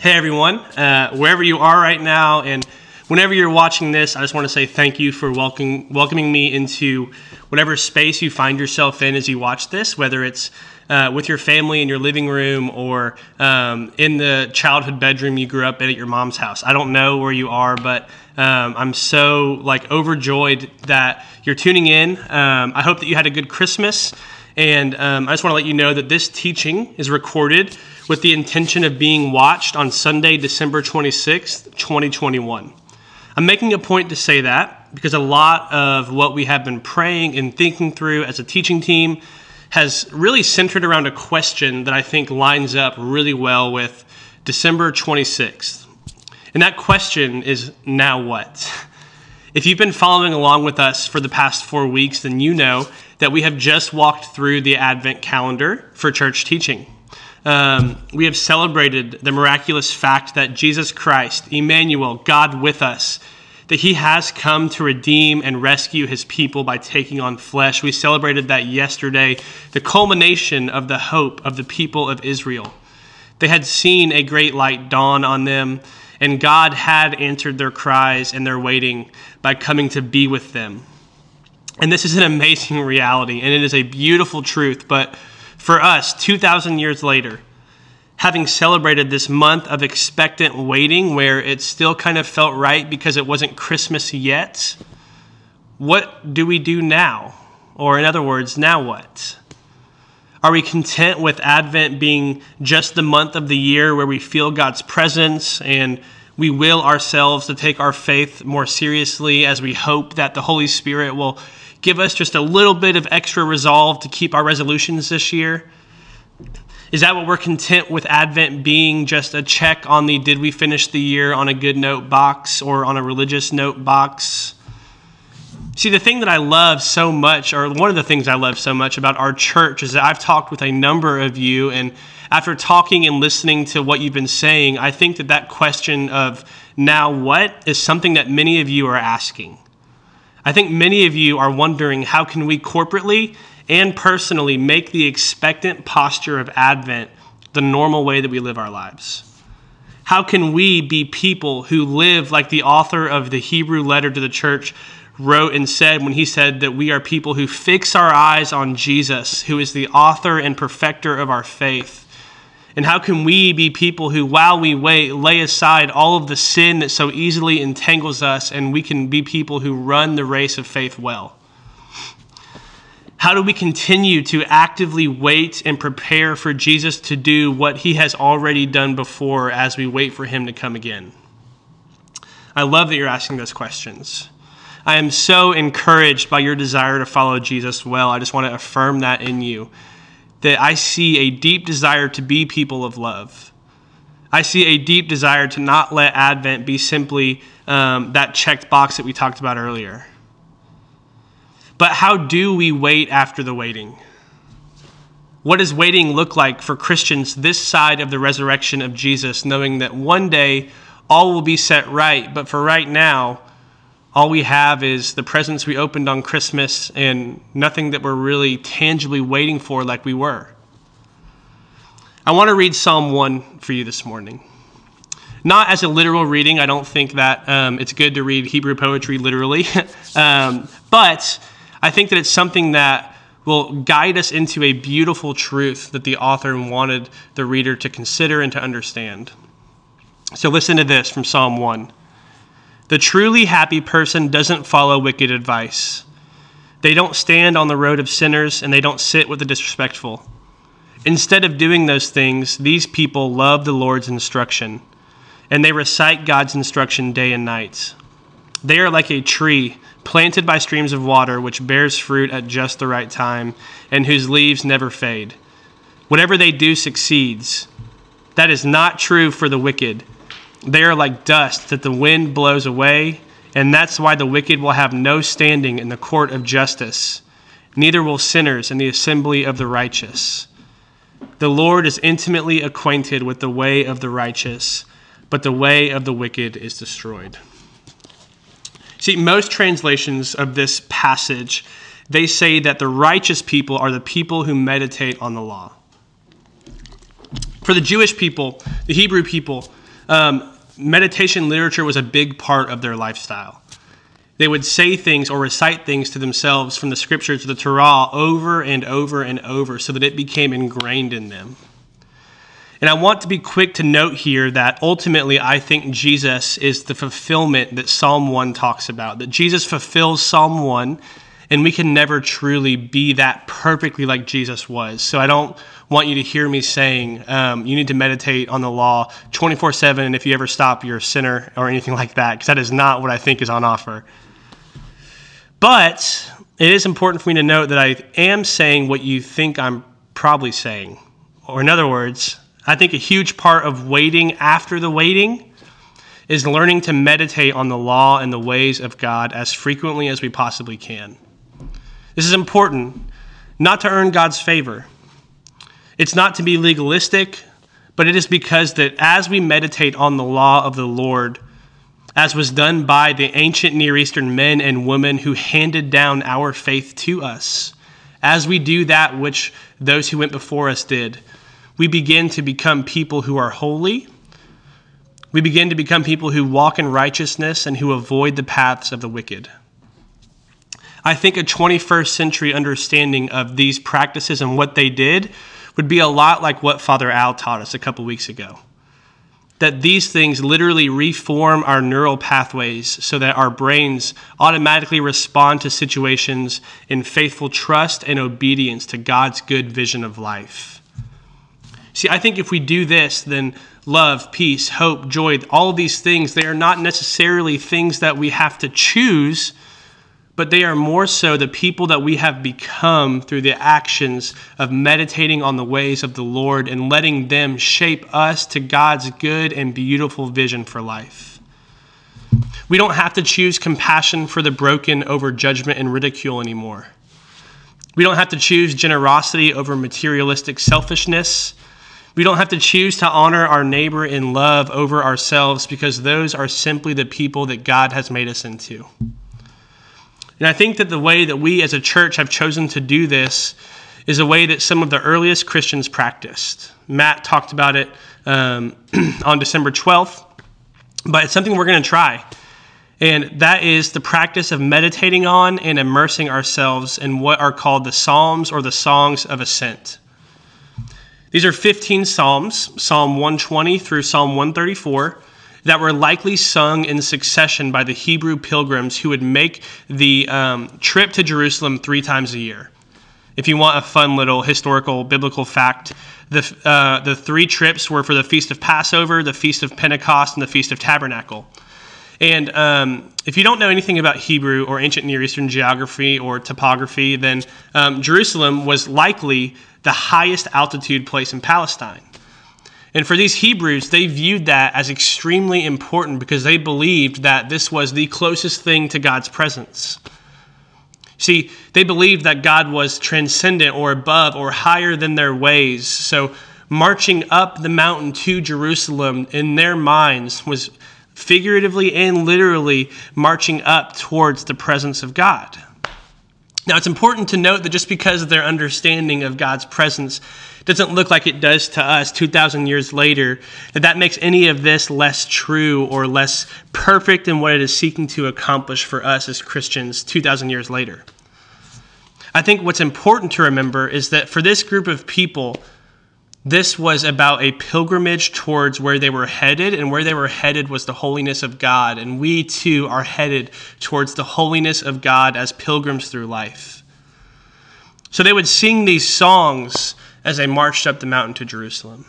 Hey everyone, uh, wherever you are right now, and whenever you're watching this, I just want to say thank you for welcoming welcoming me into whatever space you find yourself in as you watch this, whether it's uh, with your family in your living room or um, in the childhood bedroom you grew up in at your mom's house. I don't know where you are, but um, I'm so like overjoyed that you're tuning in. Um, I hope that you had a good Christmas. And um, I just want to let you know that this teaching is recorded with the intention of being watched on Sunday, December 26th, 2021. I'm making a point to say that because a lot of what we have been praying and thinking through as a teaching team has really centered around a question that I think lines up really well with December 26th. And that question is now what? If you've been following along with us for the past four weeks, then you know that we have just walked through the Advent calendar for church teaching. Um, we have celebrated the miraculous fact that Jesus Christ, Emmanuel, God with us, that he has come to redeem and rescue his people by taking on flesh. We celebrated that yesterday, the culmination of the hope of the people of Israel. They had seen a great light dawn on them, and God had answered their cries and their waiting by coming to be with them. And this is an amazing reality, and it is a beautiful truth. But for us, 2,000 years later, having celebrated this month of expectant waiting where it still kind of felt right because it wasn't Christmas yet, what do we do now? Or, in other words, now what? Are we content with Advent being just the month of the year where we feel God's presence and we will ourselves to take our faith more seriously as we hope that the Holy Spirit will give us just a little bit of extra resolve to keep our resolutions this year? Is that what we're content with Advent being just a check on the did we finish the year on a good note box or on a religious note box? See, the thing that I love so much, or one of the things I love so much about our church, is that I've talked with a number of you, and after talking and listening to what you've been saying, I think that that question of now what is something that many of you are asking. I think many of you are wondering how can we corporately and personally make the expectant posture of Advent the normal way that we live our lives? How can we be people who live like the author of the Hebrew letter to the church wrote and said when he said that we are people who fix our eyes on Jesus, who is the author and perfecter of our faith. And how can we be people who, while we wait, lay aside all of the sin that so easily entangles us, and we can be people who run the race of faith well? How do we continue to actively wait and prepare for Jesus to do what he has already done before as we wait for him to come again? I love that you're asking those questions. I am so encouraged by your desire to follow Jesus well. I just want to affirm that in you. That I see a deep desire to be people of love. I see a deep desire to not let Advent be simply um, that checked box that we talked about earlier. But how do we wait after the waiting? What does waiting look like for Christians this side of the resurrection of Jesus, knowing that one day all will be set right, but for right now, all we have is the presents we opened on Christmas and nothing that we're really tangibly waiting for like we were. I want to read Psalm 1 for you this morning. Not as a literal reading, I don't think that um, it's good to read Hebrew poetry literally, um, but I think that it's something that will guide us into a beautiful truth that the author wanted the reader to consider and to understand. So listen to this from Psalm 1. The truly happy person doesn't follow wicked advice. They don't stand on the road of sinners and they don't sit with the disrespectful. Instead of doing those things, these people love the Lord's instruction and they recite God's instruction day and night. They are like a tree planted by streams of water, which bears fruit at just the right time and whose leaves never fade. Whatever they do succeeds. That is not true for the wicked. They are like dust that the wind blows away, and that's why the wicked will have no standing in the court of justice, neither will sinners in the assembly of the righteous. The Lord is intimately acquainted with the way of the righteous, but the way of the wicked is destroyed. See, most translations of this passage, they say that the righteous people are the people who meditate on the law. For the Jewish people, the Hebrew people, um, meditation literature was a big part of their lifestyle. They would say things or recite things to themselves from the scriptures the Torah over and over and over so that it became ingrained in them. And I want to be quick to note here that ultimately I think Jesus is the fulfillment that Psalm 1 talks about, that Jesus fulfills Psalm 1, and we can never truly be that perfectly like Jesus was. So I don't want you to hear me saying um, you need to meditate on the law 24 7, and if you ever stop, you're a sinner or anything like that, because that is not what I think is on offer. But it is important for me to note that I am saying what you think I'm probably saying. Or, in other words, I think a huge part of waiting after the waiting is learning to meditate on the law and the ways of God as frequently as we possibly can. This is important, not to earn God's favor. It's not to be legalistic, but it is because that as we meditate on the law of the Lord, as was done by the ancient Near Eastern men and women who handed down our faith to us, as we do that which those who went before us did, we begin to become people who are holy. We begin to become people who walk in righteousness and who avoid the paths of the wicked. I think a 21st century understanding of these practices and what they did would be a lot like what Father Al taught us a couple weeks ago. That these things literally reform our neural pathways so that our brains automatically respond to situations in faithful trust and obedience to God's good vision of life. See, I think if we do this, then love, peace, hope, joy, all these things, they are not necessarily things that we have to choose, but they are more so the people that we have become through the actions of meditating on the ways of the Lord and letting them shape us to God's good and beautiful vision for life. We don't have to choose compassion for the broken over judgment and ridicule anymore. We don't have to choose generosity over materialistic selfishness. We don't have to choose to honor our neighbor in love over ourselves because those are simply the people that God has made us into. And I think that the way that we as a church have chosen to do this is a way that some of the earliest Christians practiced. Matt talked about it um, on December 12th, but it's something we're going to try. And that is the practice of meditating on and immersing ourselves in what are called the Psalms or the Songs of Ascent. These are 15 Psalms, Psalm 120 through Psalm 134, that were likely sung in succession by the Hebrew pilgrims who would make the um, trip to Jerusalem three times a year. If you want a fun little historical biblical fact, the, uh, the three trips were for the Feast of Passover, the Feast of Pentecost, and the Feast of Tabernacle. And um, if you don't know anything about Hebrew or ancient Near Eastern geography or topography, then um, Jerusalem was likely the highest altitude place in Palestine. And for these Hebrews, they viewed that as extremely important because they believed that this was the closest thing to God's presence. See, they believed that God was transcendent or above or higher than their ways. So, marching up the mountain to Jerusalem in their minds was figuratively and literally marching up towards the presence of God. Now, it's important to note that just because their understanding of God's presence doesn't look like it does to us 2,000 years later, that that makes any of this less true or less perfect in what it is seeking to accomplish for us as Christians 2,000 years later. I think what's important to remember is that for this group of people, this was about a pilgrimage towards where they were headed, and where they were headed was the holiness of God. And we too are headed towards the holiness of God as pilgrims through life. So they would sing these songs as they marched up the mountain to Jerusalem.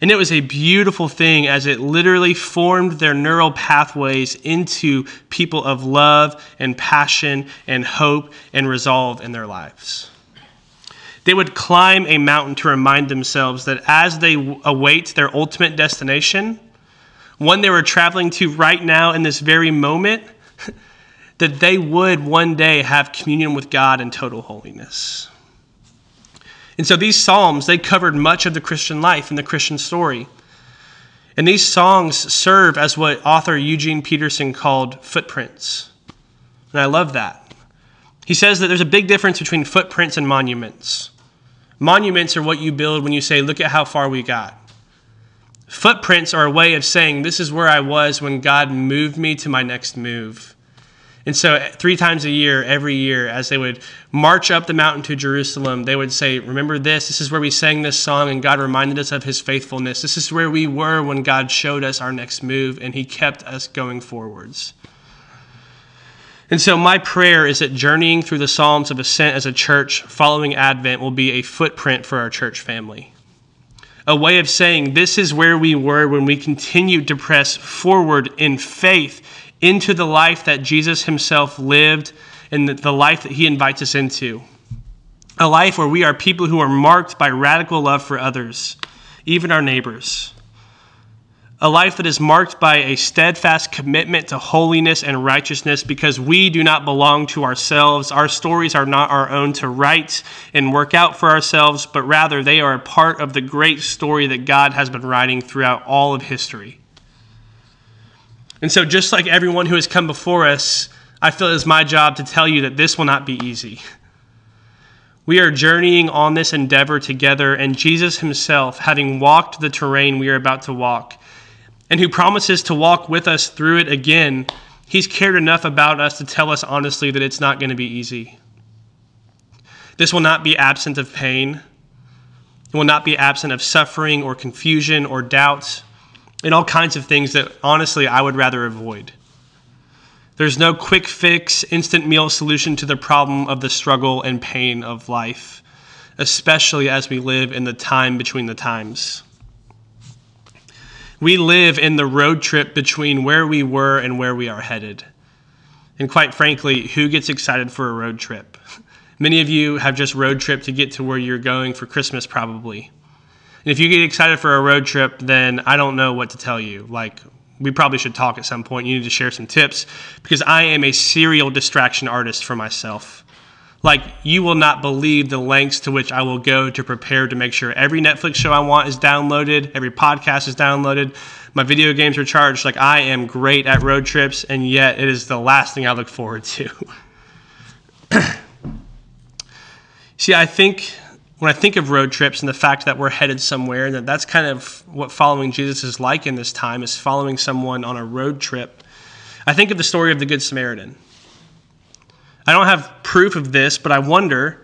And it was a beautiful thing as it literally formed their neural pathways into people of love and passion and hope and resolve in their lives. They would climb a mountain to remind themselves that as they await their ultimate destination, one they were traveling to right now in this very moment, that they would one day have communion with God in total holiness. And so these Psalms, they covered much of the Christian life and the Christian story. And these songs serve as what author Eugene Peterson called footprints. And I love that. He says that there's a big difference between footprints and monuments. Monuments are what you build when you say, look at how far we got. Footprints are a way of saying, This is where I was when God moved me to my next move. And so, eh, three times a year, every year, as they would march up the mountain to Jerusalem, they would say, Remember this. This is where we sang this song, and God reminded us of his faithfulness. This is where we were when God showed us our next move, and he kept us going forwards. And so, my prayer is that journeying through the Psalms of Ascent as a church following Advent will be a footprint for our church family. A way of saying, This is where we were when we continued to press forward in faith into the life that Jesus himself lived and the life that he invites us into. A life where we are people who are marked by radical love for others, even our neighbors. A life that is marked by a steadfast commitment to holiness and righteousness because we do not belong to ourselves. Our stories are not our own to write and work out for ourselves, but rather they are a part of the great story that God has been writing throughout all of history. And so, just like everyone who has come before us, I feel it is my job to tell you that this will not be easy. We are journeying on this endeavor together, and Jesus himself, having walked the terrain we are about to walk, and who promises to walk with us through it again, he's cared enough about us to tell us honestly that it's not going to be easy. This will not be absent of pain. It will not be absent of suffering or confusion or doubts and all kinds of things that honestly I would rather avoid. There's no quick fix, instant meal solution to the problem of the struggle and pain of life, especially as we live in the time between the times. We live in the road trip between where we were and where we are headed. And quite frankly, who gets excited for a road trip? Many of you have just road trip to get to where you're going for Christmas, probably. And if you get excited for a road trip, then I don't know what to tell you. Like, we probably should talk at some point. You need to share some tips because I am a serial distraction artist for myself. Like, you will not believe the lengths to which I will go to prepare to make sure every Netflix show I want is downloaded, every podcast is downloaded, my video games are charged. Like, I am great at road trips, and yet it is the last thing I look forward to. See, I think when I think of road trips and the fact that we're headed somewhere, and that that's kind of what following Jesus is like in this time, is following someone on a road trip. I think of the story of the Good Samaritan. I don't have proof of this, but I wonder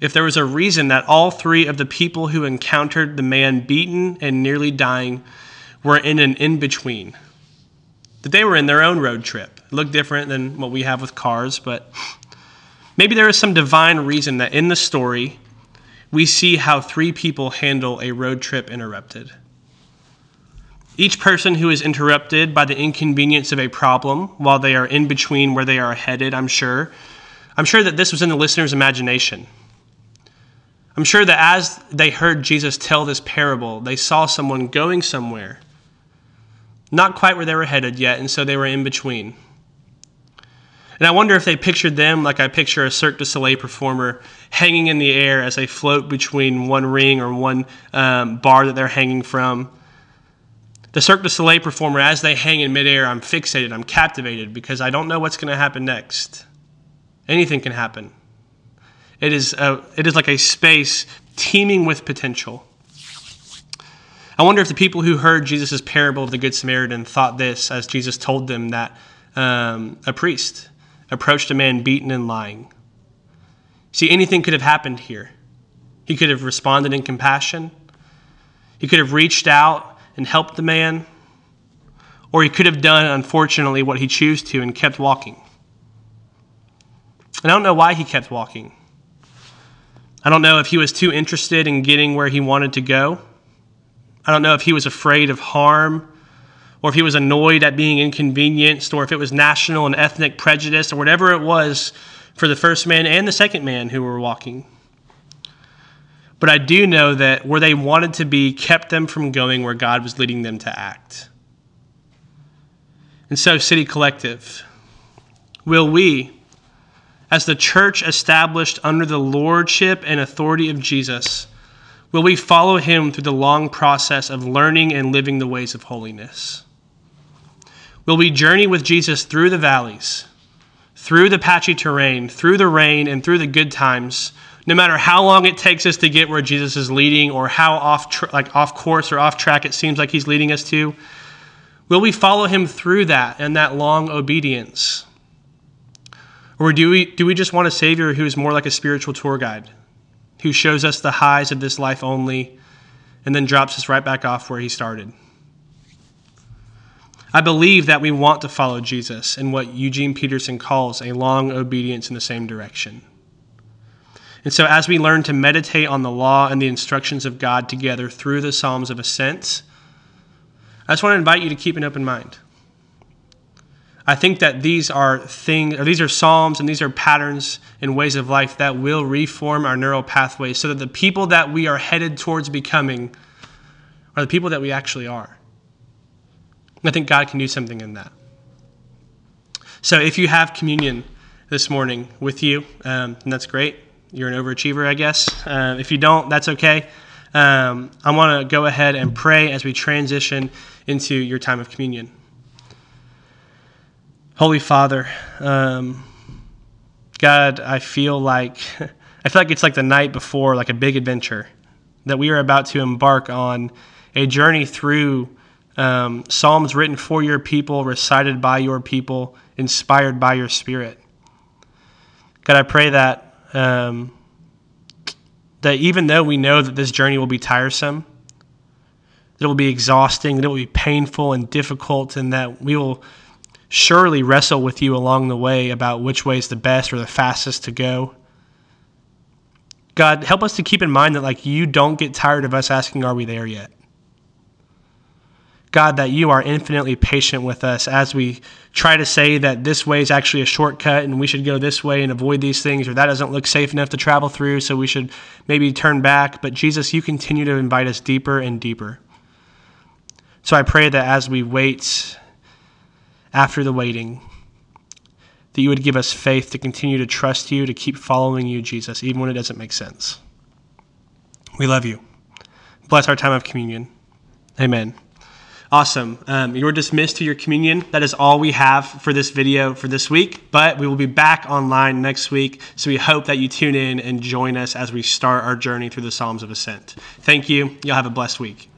if there was a reason that all three of the people who encountered the man beaten and nearly dying were in an in between. That they were in their own road trip. It looked different than what we have with cars, but maybe there is some divine reason that in the story, we see how three people handle a road trip interrupted. Each person who is interrupted by the inconvenience of a problem while they are in between where they are headed, I'm sure. I'm sure that this was in the listener's imagination. I'm sure that as they heard Jesus tell this parable, they saw someone going somewhere, not quite where they were headed yet, and so they were in between. And I wonder if they pictured them like I picture a Cirque du Soleil performer hanging in the air as they float between one ring or one um, bar that they're hanging from. The Cirque du Soleil performer, as they hang in midair, I'm fixated, I'm captivated because I don't know what's going to happen next. Anything can happen. It is, a, it is like a space teeming with potential. I wonder if the people who heard Jesus' parable of the Good Samaritan thought this as Jesus told them that um, a priest approached a man beaten and lying. See, anything could have happened here. He could have responded in compassion, he could have reached out and helped the man, or he could have done, unfortunately, what he chose to and kept walking. And I don't know why he kept walking. I don't know if he was too interested in getting where he wanted to go. I don't know if he was afraid of harm or if he was annoyed at being inconvenienced, or if it was national and ethnic prejudice, or whatever it was for the first man and the second man who were walking. But I do know that where they wanted to be kept them from going where God was leading them to act. And so, City Collective, will we, as the church established under the lordship and authority of Jesus, will we follow him through the long process of learning and living the ways of holiness? Will we journey with Jesus through the valleys, through the patchy terrain, through the rain, and through the good times, no matter how long it takes us to get where Jesus is leading or how off like off course or off track it seems like he's leading us to, will we follow him through that and that long obedience? Or do we do we just want a savior who is more like a spiritual tour guide, who shows us the highs of this life only and then drops us right back off where he started? I believe that we want to follow Jesus in what Eugene Peterson calls a long obedience in the same direction. And so, as we learn to meditate on the law and the instructions of God together through the Psalms of Ascent, I just want to invite you to keep an open mind. I think that these are things, or these are psalms, and these are patterns and ways of life that will reform our neural pathways, so that the people that we are headed towards becoming are the people that we actually are. And I think God can do something in that. So, if you have communion this morning with you, um, and that's great you're an overachiever, I guess. Uh, if you don't, that's okay. Um, I want to go ahead and pray as we transition into your time of communion. Holy Father, um, God, I feel like I feel like it's like the night before, like a big adventure, that we are about to embark on a journey through um, psalms written for your people, recited by your people, inspired by your Spirit. God, I pray that um, that even though we know that this journey will be tiresome, that it will be exhausting, that it will be painful and difficult, and that we will surely wrestle with you along the way about which way is the best or the fastest to go. God, help us to keep in mind that like you don't get tired of us asking, are we there yet? God, that you are infinitely patient with us as we try to say that this way is actually a shortcut and we should go this way and avoid these things, or that doesn't look safe enough to travel through, so we should maybe turn back. But Jesus, you continue to invite us deeper and deeper. So I pray that as we wait after the waiting, that you would give us faith to continue to trust you, to keep following you, Jesus, even when it doesn't make sense. We love you. Bless our time of communion. Amen. Awesome. Um, you're dismissed to your communion. That is all we have for this video for this week, but we will be back online next week. So we hope that you tune in and join us as we start our journey through the Psalms of Ascent. Thank you. You'll have a blessed week.